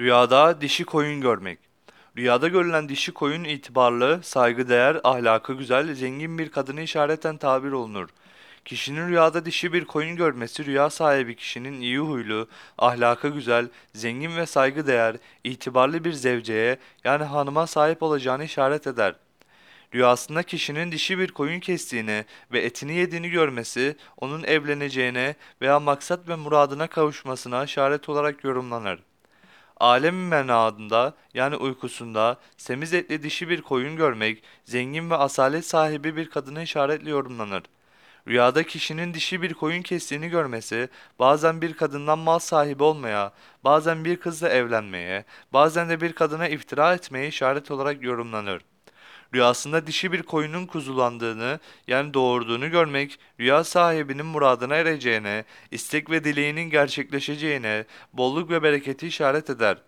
Rüyada dişi koyun görmek. Rüyada görülen dişi koyun itibarlı, saygıdeğer, ahlakı güzel, zengin bir kadını işareten tabir olunur. Kişinin rüyada dişi bir koyun görmesi rüya sahibi kişinin iyi huylu, ahlakı güzel, zengin ve saygıdeğer, itibarlı bir zevceye yani hanıma sahip olacağını işaret eder. Rüyasında kişinin dişi bir koyun kestiğini ve etini yediğini görmesi onun evleneceğine veya maksat ve muradına kavuşmasına işaret olarak yorumlanır. Alem menadında yani uykusunda semiz etli dişi bir koyun görmek, zengin ve asalet sahibi bir kadına işaretle yorumlanır. Rüyada kişinin dişi bir koyun kestiğini görmesi, bazen bir kadından mal sahibi olmaya, bazen bir kızla evlenmeye, bazen de bir kadına iftira etmeye işaret olarak yorumlanır. Rüyasında dişi bir koyunun kuzulandığını yani doğurduğunu görmek, rüya sahibinin muradına ereceğine, istek ve dileğinin gerçekleşeceğine, bolluk ve bereketi işaret eder.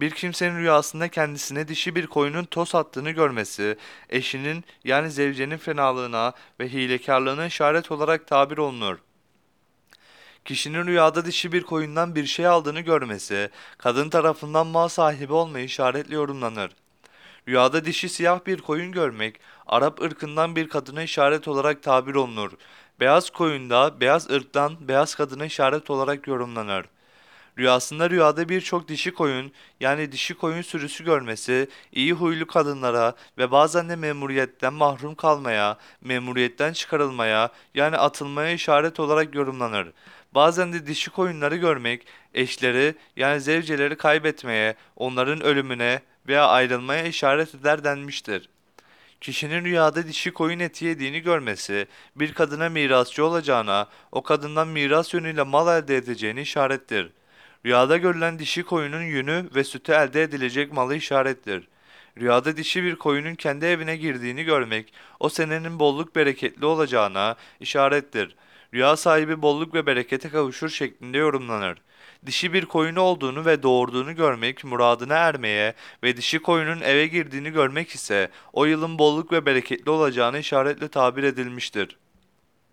Bir kimsenin rüyasında kendisine dişi bir koyunun toz attığını görmesi, eşinin yani zevcenin fenalığına ve hilekarlığına işaret olarak tabir olunur. Kişinin rüyada dişi bir koyundan bir şey aldığını görmesi, kadın tarafından mal sahibi olmayı işaretle yorumlanır. Rüyada dişi siyah bir koyun görmek, Arap ırkından bir kadına işaret olarak tabir olunur. Beyaz koyun da beyaz ırktan beyaz kadına işaret olarak yorumlanır. Rüyasında rüyada birçok dişi koyun yani dişi koyun sürüsü görmesi iyi huylu kadınlara ve bazen de memuriyetten mahrum kalmaya, memuriyetten çıkarılmaya yani atılmaya işaret olarak yorumlanır. Bazen de dişi koyunları görmek eşleri yani zevceleri kaybetmeye, onların ölümüne veya ayrılmaya işaret eder denmiştir. Kişinin rüyada dişi koyun eti yediğini görmesi, bir kadına mirasçı olacağına, o kadından miras yönüyle mal elde edeceğini işarettir. Rüyada görülen dişi koyunun yünü ve sütü elde edilecek malı işarettir. Rüyada dişi bir koyunun kendi evine girdiğini görmek, o senenin bolluk bereketli olacağına işarettir. Rüya sahibi bolluk ve berekete kavuşur şeklinde yorumlanır. Dişi bir koyun olduğunu ve doğurduğunu görmek muradına ermeye ve dişi koyunun eve girdiğini görmek ise o yılın bolluk ve bereketli olacağını işaretle tabir edilmiştir.